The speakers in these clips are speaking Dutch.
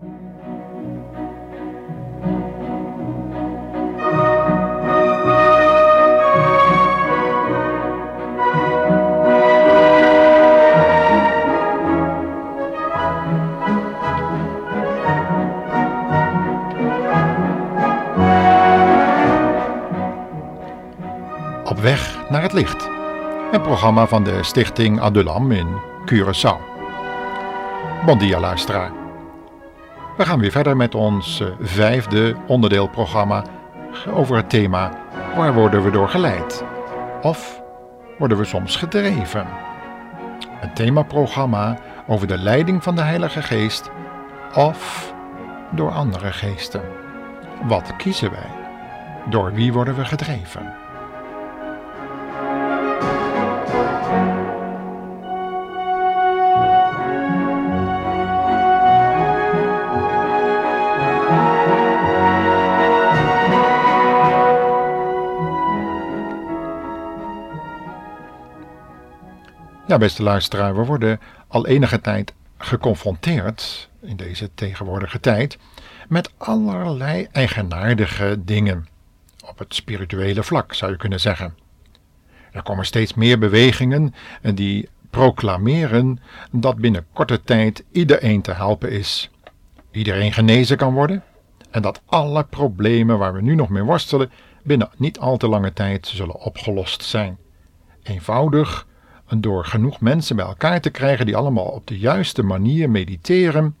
Op weg naar het licht. Een programma van de stichting Adulam in Curaçao. Bon. We gaan weer verder met ons eh, vijfde onderdeelprogramma over het thema Waar worden we door geleid? Of worden we soms gedreven? Een themaprogramma over de leiding van de Heilige Geest of door andere geesten. Wat kiezen wij? Door wie worden we gedreven? Ja, beste luisteraar, we worden al enige tijd geconfronteerd in deze tegenwoordige tijd met allerlei eigenaardige dingen. Op het spirituele vlak zou je kunnen zeggen. Er komen steeds meer bewegingen die proclameren dat binnen korte tijd iedereen te helpen is. Iedereen genezen kan worden en dat alle problemen waar we nu nog mee worstelen binnen niet al te lange tijd zullen opgelost zijn. Eenvoudig door genoeg mensen bij elkaar te krijgen die allemaal op de juiste manier mediteren,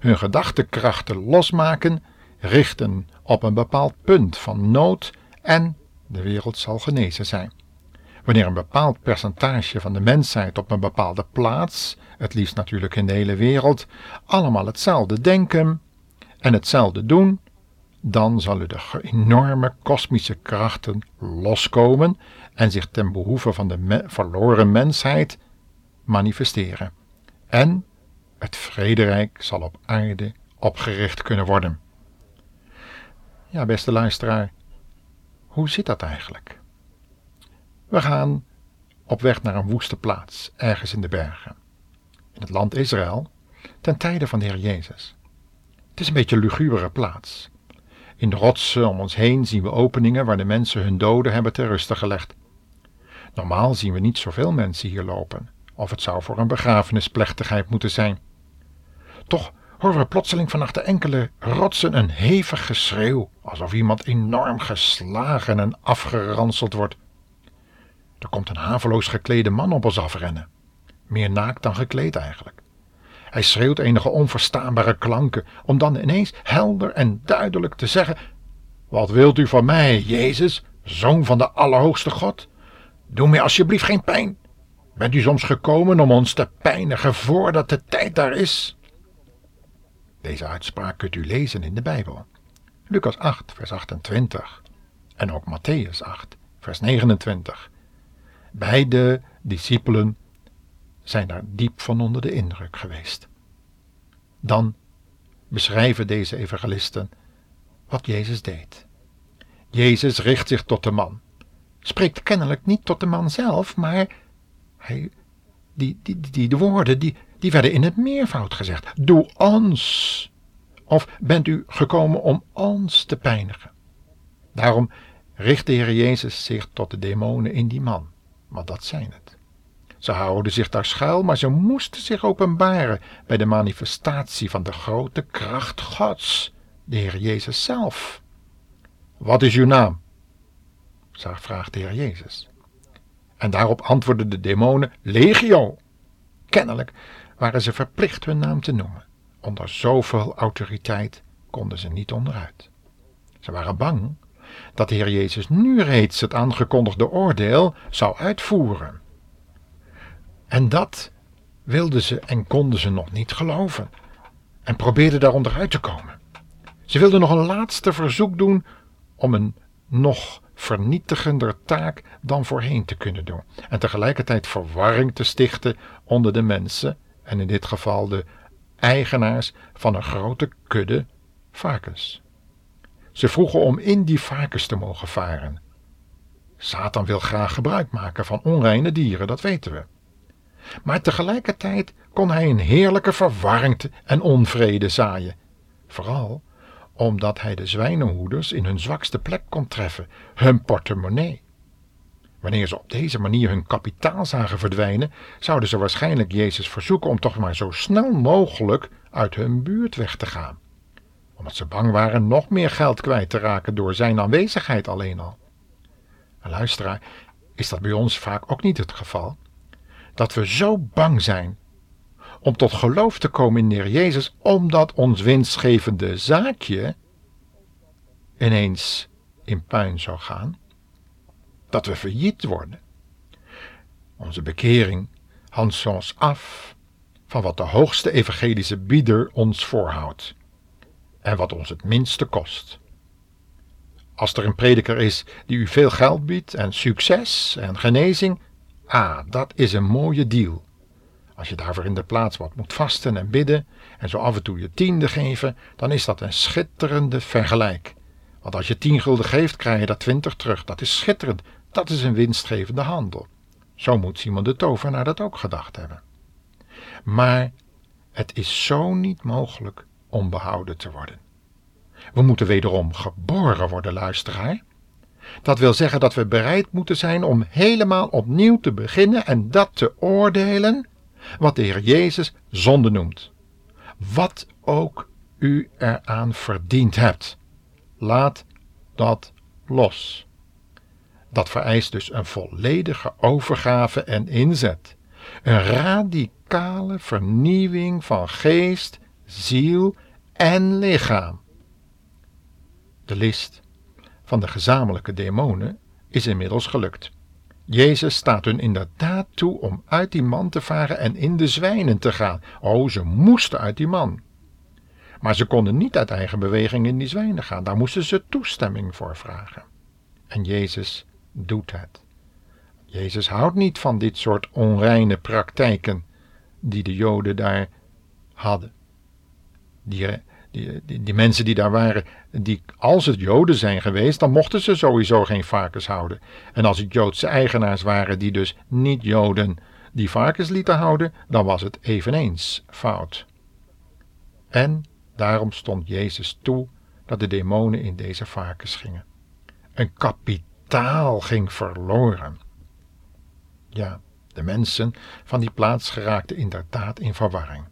hun gedachtekrachten losmaken, richten op een bepaald punt van nood en de wereld zal genezen zijn. Wanneer een bepaald percentage van de mensheid op een bepaalde plaats, het liefst natuurlijk in de hele wereld, allemaal hetzelfde denken en hetzelfde doen, dan zullen de enorme kosmische krachten loskomen en zich ten behoeve van de verloren mensheid manifesteren. En het vrederijk zal op aarde opgericht kunnen worden. Ja, beste luisteraar, hoe zit dat eigenlijk? We gaan op weg naar een woeste plaats, ergens in de bergen, in het land Israël, ten tijde van de Heer Jezus. Het is een beetje een lugubere plaats. In de rotsen om ons heen zien we openingen waar de mensen hun doden hebben ter ruste gelegd. Normaal zien we niet zoveel mensen hier lopen, of het zou voor een begrafenisplechtigheid moeten zijn. Toch horen we plotseling vanaf de enkele rotsen een hevig geschreeuw, alsof iemand enorm geslagen en afgeranseld wordt. Er komt een haveloos geklede man op ons afrennen, meer naakt dan gekleed eigenlijk. Hij schreeuwt enige onverstaanbare klanken, om dan ineens helder en duidelijk te zeggen: Wat wilt u van mij, Jezus, zoon van de Allerhoogste God? Doe mij alsjeblieft geen pijn. Bent u soms gekomen om ons te pijnigen voordat de tijd daar is? Deze uitspraak kunt u lezen in de Bijbel. Lucas 8, vers 28 en ook Matthäus 8, vers 29. Beide discipelen zijn daar diep van onder de indruk geweest. Dan beschrijven deze evangelisten wat Jezus deed. Jezus richt zich tot de man spreekt kennelijk niet tot de man zelf, maar hij, die, die, die, de woorden die, die werden in het meervoud gezegd. Doe ons. Of bent u gekomen om ons te pijnigen? Daarom richt de Heer Jezus zich tot de demonen in die man, want dat zijn het. Ze houden zich daar schuil, maar ze moesten zich openbaren bij de manifestatie van de grote kracht Gods, de Heer Jezus zelf. Wat is uw naam? Vraagt de Heer Jezus. En daarop antwoordden de demonen legio. Kennelijk waren ze verplicht hun naam te noemen. Onder zoveel autoriteit konden ze niet onderuit. Ze waren bang dat de Heer Jezus nu reeds het aangekondigde oordeel zou uitvoeren. En dat wilden ze en konden ze nog niet geloven en probeerden daar onderuit te komen. Ze wilden nog een laatste verzoek doen om een nog vernietigender taak dan voorheen te kunnen doen. En tegelijkertijd verwarring te stichten onder de mensen, en in dit geval de eigenaars van een grote kudde varkens. Ze vroegen om in die varkens te mogen varen. Satan wil graag gebruik maken van onreine dieren, dat weten we. Maar tegelijkertijd kon hij een heerlijke verwarring en onvrede zaaien Vooral omdat hij de zwijnenhoeders in hun zwakste plek kon treffen, hun portemonnee. Wanneer ze op deze manier hun kapitaal zagen verdwijnen, zouden ze waarschijnlijk Jezus verzoeken om toch maar zo snel mogelijk uit hun buurt weg te gaan, omdat ze bang waren nog meer geld kwijt te raken door zijn aanwezigheid alleen al. En luisteraar, is dat bij ons vaak ook niet het geval? Dat we zo bang zijn om tot geloof te komen in de Heer Jezus, omdat ons winstgevende zaakje ineens in puin zou gaan, dat we failliet worden. Onze bekering hangt ons af van wat de hoogste evangelische bieder ons voorhoudt en wat ons het minste kost. Als er een prediker is die u veel geld biedt en succes en genezing, ah, dat is een mooie deal. Als je daarvoor in de plaats wat moet vasten en bidden en zo af en toe je tiende geven, dan is dat een schitterende vergelijk. Want als je tien gulden geeft, krijg je dat twintig terug. Dat is schitterend. Dat is een winstgevende handel. Zo moet Simon de Tovenaar dat ook gedacht hebben. Maar het is zo niet mogelijk om behouden te worden. We moeten wederom geboren worden, luisteraar. Dat wil zeggen dat we bereid moeten zijn om helemaal opnieuw te beginnen en dat te oordelen wat de Heer Jezus zonde noemt. Wat ook u eraan verdiend hebt. Laat dat los. Dat vereist dus een volledige overgave en inzet. Een radicale vernieuwing van geest, ziel en lichaam. De list van de gezamenlijke demonen is inmiddels gelukt. Jezus staat hun inderdaad toe om uit die man te varen en in de zwijnen te gaan. Oh, ze moesten uit die man. Maar ze konden niet uit eigen beweging in die zwijnen gaan. Daar moesten ze toestemming voor vragen. En Jezus doet het. Jezus houdt niet van dit soort onreine praktijken die de Joden daar hadden. Die, die, mensen die daar waren, die, als het Joden zijn geweest, dan mochten ze sowieso geen varkens houden. En als het Joodse eigenaars waren die dus niet Joden die varkens lieten houden, dan was het eveneens fout. En daarom stond Jezus toe dat de demonen in deze varkens gingen. Een kapitaal ging verloren. Ja, de mensen van die plaats geraakten inderdaad in verwarring.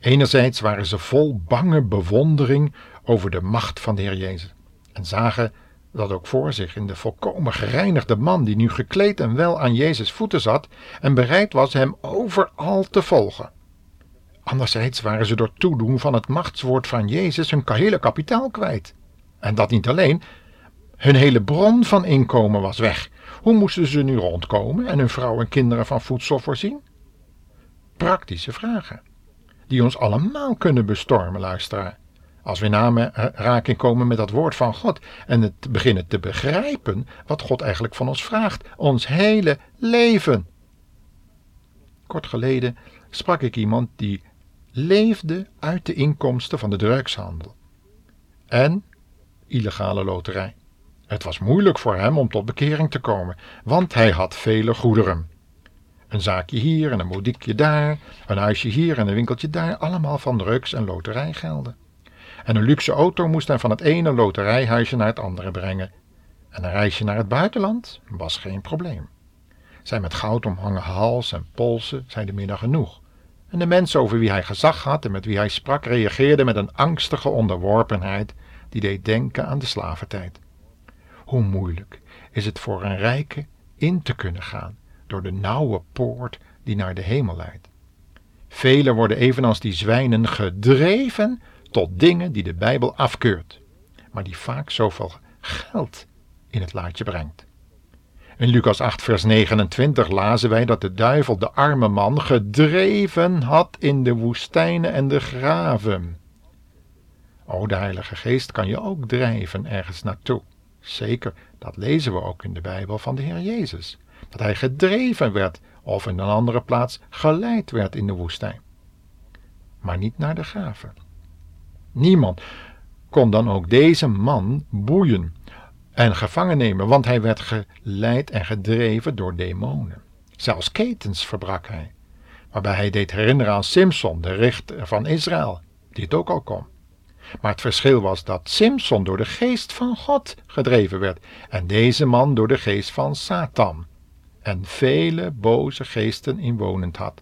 Enerzijds waren ze vol bange bewondering over de macht van de Heer Jezus en zagen dat ook voor zich in de volkomen gereinigde man die nu gekleed en wel aan Jezus voeten zat en bereid was hem overal te volgen. Anderzijds waren ze door toedoen van het machtswoord van Jezus hun hele kapitaal kwijt. En dat niet alleen, hun hele bron van inkomen was weg. Hoe moesten ze nu rondkomen en hun vrouw en kinderen van voedsel voorzien? Praktische vragen die ons allemaal kunnen bestormen, luisteraar. Als we in aanraking komen met dat woord van God en het beginnen te begrijpen wat God eigenlijk van ons vraagt, ons hele leven. Kort geleden sprak ik iemand die leefde uit de inkomsten van de drugshandel en illegale loterij. Het was moeilijk voor hem om tot bekering te komen, want hij had vele goederen. Een zaakje hier en een modiekje daar, een huisje hier en een winkeltje daar, allemaal van drugs en loterijgelden. En een luxe auto moest hem van het ene loterijhuisje naar het andere brengen. En een reisje naar het buitenland was geen probleem. Zijn met goud omhangen hals en polsen meer dan genoeg. En de mensen over wie hij gezag had en met wie hij sprak reageerden met een angstige onderworpenheid die deed denken aan de slaventijd. Hoe moeilijk is het voor een rijke in te kunnen gaan door de nauwe poort die naar de hemel leidt. Velen worden evenals die zwijnen gedreven tot dingen die de Bijbel afkeurt, maar die vaak zoveel geld in het laadje brengt. In Lucas 8, vers 29 lazen wij dat de duivel de arme man gedreven had in de woestijnen en de graven. O, de Heilige Geest kan je ook drijven ergens naartoe. Zeker, dat lezen we ook in de Bijbel van de Heer Jezus dat hij gedreven werd of in een andere plaats geleid werd in de woestijn. Maar niet naar de graven. Niemand kon dan ook deze man boeien en gevangen nemen, want hij werd geleid en gedreven door demonen. Zelfs ketens verbrak hij, waarbij hij deed herinneren aan Simson, de richter van Israël, die het ook al kon. Maar het verschil was dat Simson door de geest van God gedreven werd en deze man door de geest van Satan en vele boze geesten inwonend had.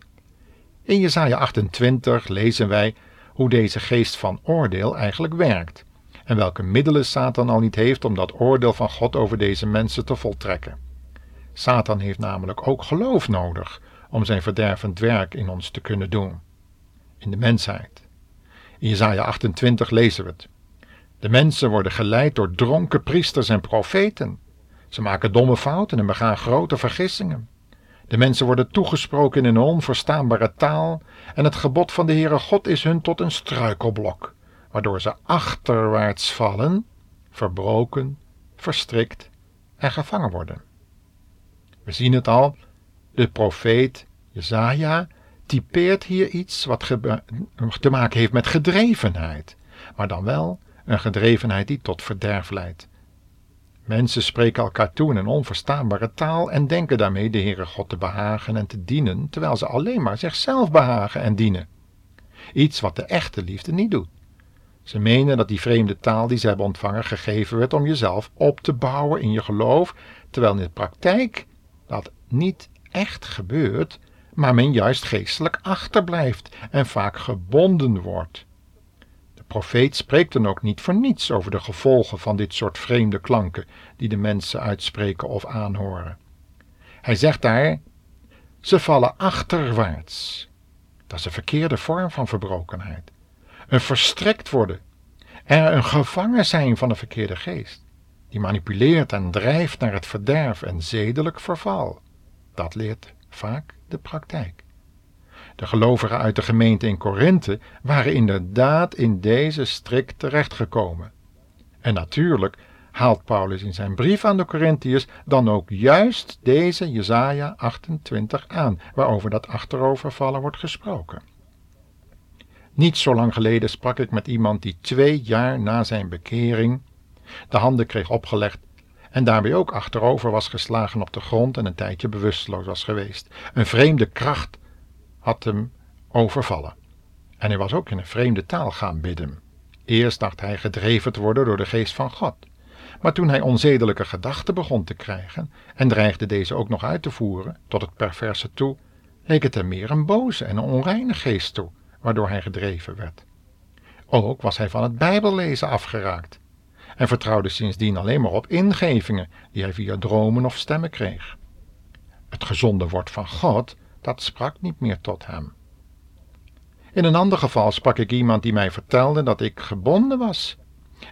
In Jesaja 28 lezen wij hoe deze geest van oordeel eigenlijk werkt en welke middelen Satan al niet heeft om dat oordeel van God over deze mensen te voltrekken. Satan heeft namelijk ook geloof nodig om zijn verdervend werk in ons te kunnen doen, in de mensheid. In Jesaja 28 lezen we het. De mensen worden geleid door dronken priesters en profeten. Ze maken domme fouten en begaan grote vergissingen. De mensen worden toegesproken in een onverstaanbare taal en het gebod van de Heere God is hun tot een struikelblok, waardoor ze achterwaarts vallen, verbroken, verstrikt en gevangen worden. We zien het al, de profeet Jezaja typeert hier iets wat te maken heeft met gedrevenheid, maar dan wel een gedrevenheid die tot verderf leidt. Mensen spreken elkaar toe in een onverstaanbare taal en denken daarmee de Heere God te behagen en te dienen, terwijl ze alleen maar zichzelf behagen en dienen. Iets wat de echte liefde niet doet. Ze menen dat die vreemde taal die ze hebben ontvangen gegeven werd om jezelf op te bouwen in je geloof, terwijl in de praktijk dat niet echt gebeurt, maar men juist geestelijk achterblijft en vaak gebonden wordt. Profeet spreekt dan ook niet voor niets over de gevolgen van dit soort vreemde klanken die de mensen uitspreken of aanhoren. Hij zegt daar: ze vallen achterwaarts. Dat is een verkeerde vorm van verbrokenheid. Een verstrekt worden, er een gevangen zijn van een verkeerde geest, die manipuleert en drijft naar het verderf en zedelijk verval. Dat leert vaak de praktijk. De gelovigen uit de gemeente in Korinthe waren inderdaad in deze strik terechtgekomen. En natuurlijk haalt Paulus in zijn brief aan de Corinthiërs dan ook juist deze Jesaja 28 aan, waarover dat achterovervallen wordt gesproken. Niet zo lang geleden sprak ik met iemand die twee jaar na zijn bekering de handen kreeg opgelegd en daarbij ook achterover was geslagen op de grond en een tijdje bewusteloos was geweest. Een vreemde kracht had hem overvallen. En hij was ook in een vreemde taal gaan bidden. Eerst dacht hij gedreven te worden door de geest van God. Maar toen hij onzedelijke gedachten begon te krijgen en dreigde deze ook nog uit te voeren, tot het perverse toe, leek het hem meer een boze en onreine geest toe, waardoor hij gedreven werd. Ook was hij van het Bijbellezen afgeraakt en vertrouwde sindsdien alleen maar op ingevingen die hij via dromen of stemmen kreeg. Het gezonde woord van God, dat sprak niet meer tot hem. In een ander geval sprak ik iemand die mij vertelde dat ik gebonden was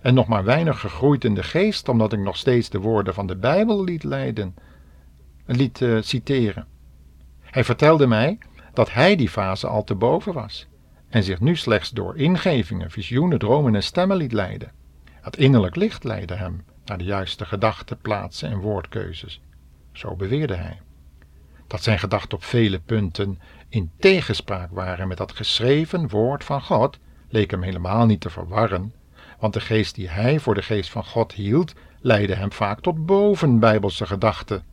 en nog maar weinig gegroeid in de geest, omdat ik nog steeds de woorden van de Bijbel liet leiden, liet uh, citeren. Hij vertelde mij dat hij die fase al te boven was en zich nu slechts door ingevingen, visioenen, dromen en stemmen liet leiden. Het innerlijk licht leidde hem naar de juiste gedachten, plaatsen en woordkeuzes. Zo beweerde hij. Dat zijn gedachten op vele punten in tegenspraak waren met dat geschreven woord van God, leek hem helemaal niet te verwarren, want de geest die hij voor de geest van God hield, leidde hem vaak tot bovenbijbelse gedachten.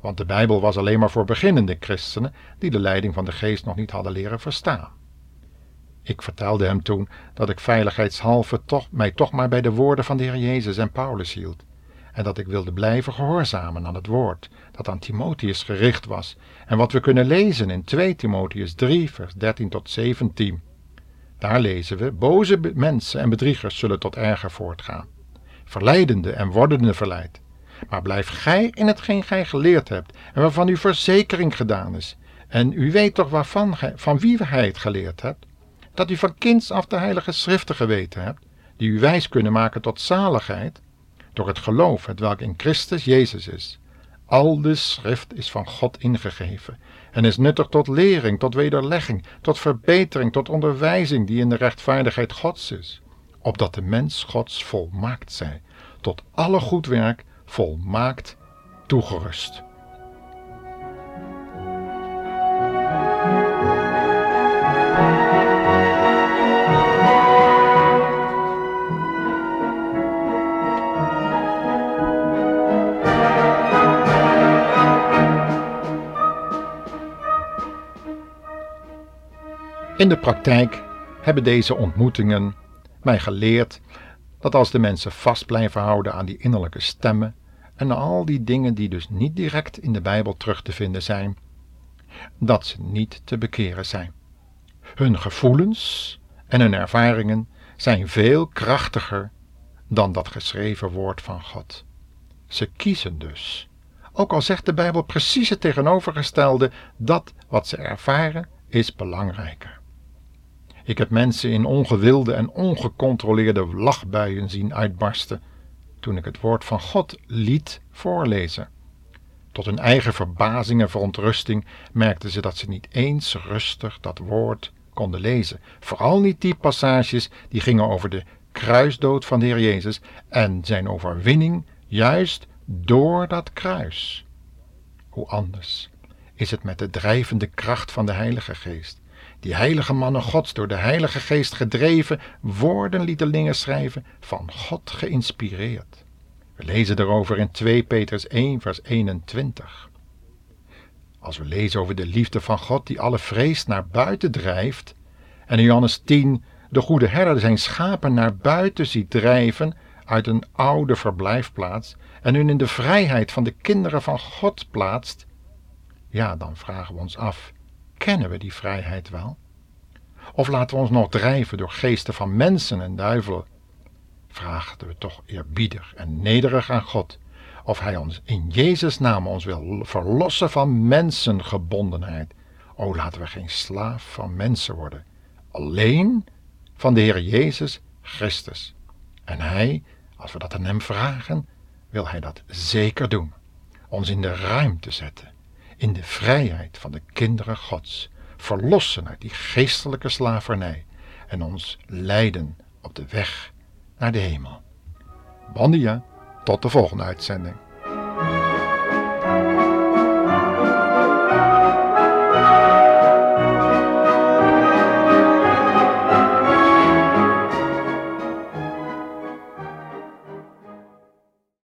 Want de Bijbel was alleen maar voor beginnende christenen die de leiding van de geest nog niet hadden leren verstaan. Ik vertelde hem toen dat ik veiligheidshalve toch, mij toch maar bij de woorden van de Heer Jezus en Paulus hield, en dat ik wilde blijven gehoorzamen aan het woord dat aan Timotheus gericht was, en wat we kunnen lezen in 2 Timotheus 3, vers 13 tot 17. Daar lezen we: Boze mensen en bedriegers zullen tot erger voortgaan, verleidende en wordende verleid. Maar blijf gij in hetgeen gij geleerd hebt en waarvan uw verzekering gedaan is. En u weet toch waarvan gij, van wie gij het geleerd hebt? dat u van kinds af de heilige schriften geweten hebt, die u wijs kunnen maken tot zaligheid, door het geloof het welk in Christus Jezus is. Al de schrift is van God ingegeven en is nuttig tot lering, tot wederlegging, tot verbetering, tot onderwijzing die in de rechtvaardigheid Gods is, opdat de mens Gods volmaakt zij, tot alle goed werk volmaakt toegerust. In de praktijk hebben deze ontmoetingen mij geleerd dat als de mensen vast blijven houden aan die innerlijke stemmen en al die dingen die dus niet direct in de Bijbel terug te vinden zijn, dat ze niet te bekeren zijn. Hun gevoelens en hun ervaringen zijn veel krachtiger dan dat geschreven woord van God. Ze kiezen dus. Ook al zegt de Bijbel precies het tegenovergestelde, dat wat ze ervaren is belangrijker. Ik heb mensen in ongewilde en ongecontroleerde lachbuien zien uitbarsten toen ik het woord van God liet voorlezen. Tot hun eigen verbazing en verontrusting merkten ze dat ze niet eens rustig dat woord konden lezen. Vooral niet die passages die gingen over de kruisdood van de Heer Jezus en zijn overwinning juist door dat kruis. Hoe anders is het met de drijvende kracht van de Heilige Geest. Die heilige mannen Gods door de Heilige Geest gedreven woorden lieten schrijven, van God geïnspireerd. We lezen erover in 2 Petrus 1, vers 21. Als we lezen over de liefde van God die alle vrees naar buiten drijft, en in Johannes 10 de goede herder zijn schapen naar buiten ziet drijven uit een oude verblijfplaats en hun in de vrijheid van de kinderen van God plaatst, ja, dan vragen we ons af: kennen we die vrijheid wel? Of laten we ons nog drijven door geesten van mensen en duivelen? Vragen we toch eerbiedig en nederig aan God of Hij ons in Jezus' naam ons wil verlossen van mensengebondenheid. O, laten we geen slaaf van mensen worden, alleen van de Heer Jezus Christus. En Hij, als we dat aan Hem vragen, wil Hij dat zeker doen. Ons in de ruimte zetten, in de vrijheid van de kinderen Gods, verlossen uit die geestelijke slavernij en ons leiden op de weg naar de hemel. Bandia, tot de volgende uitzending.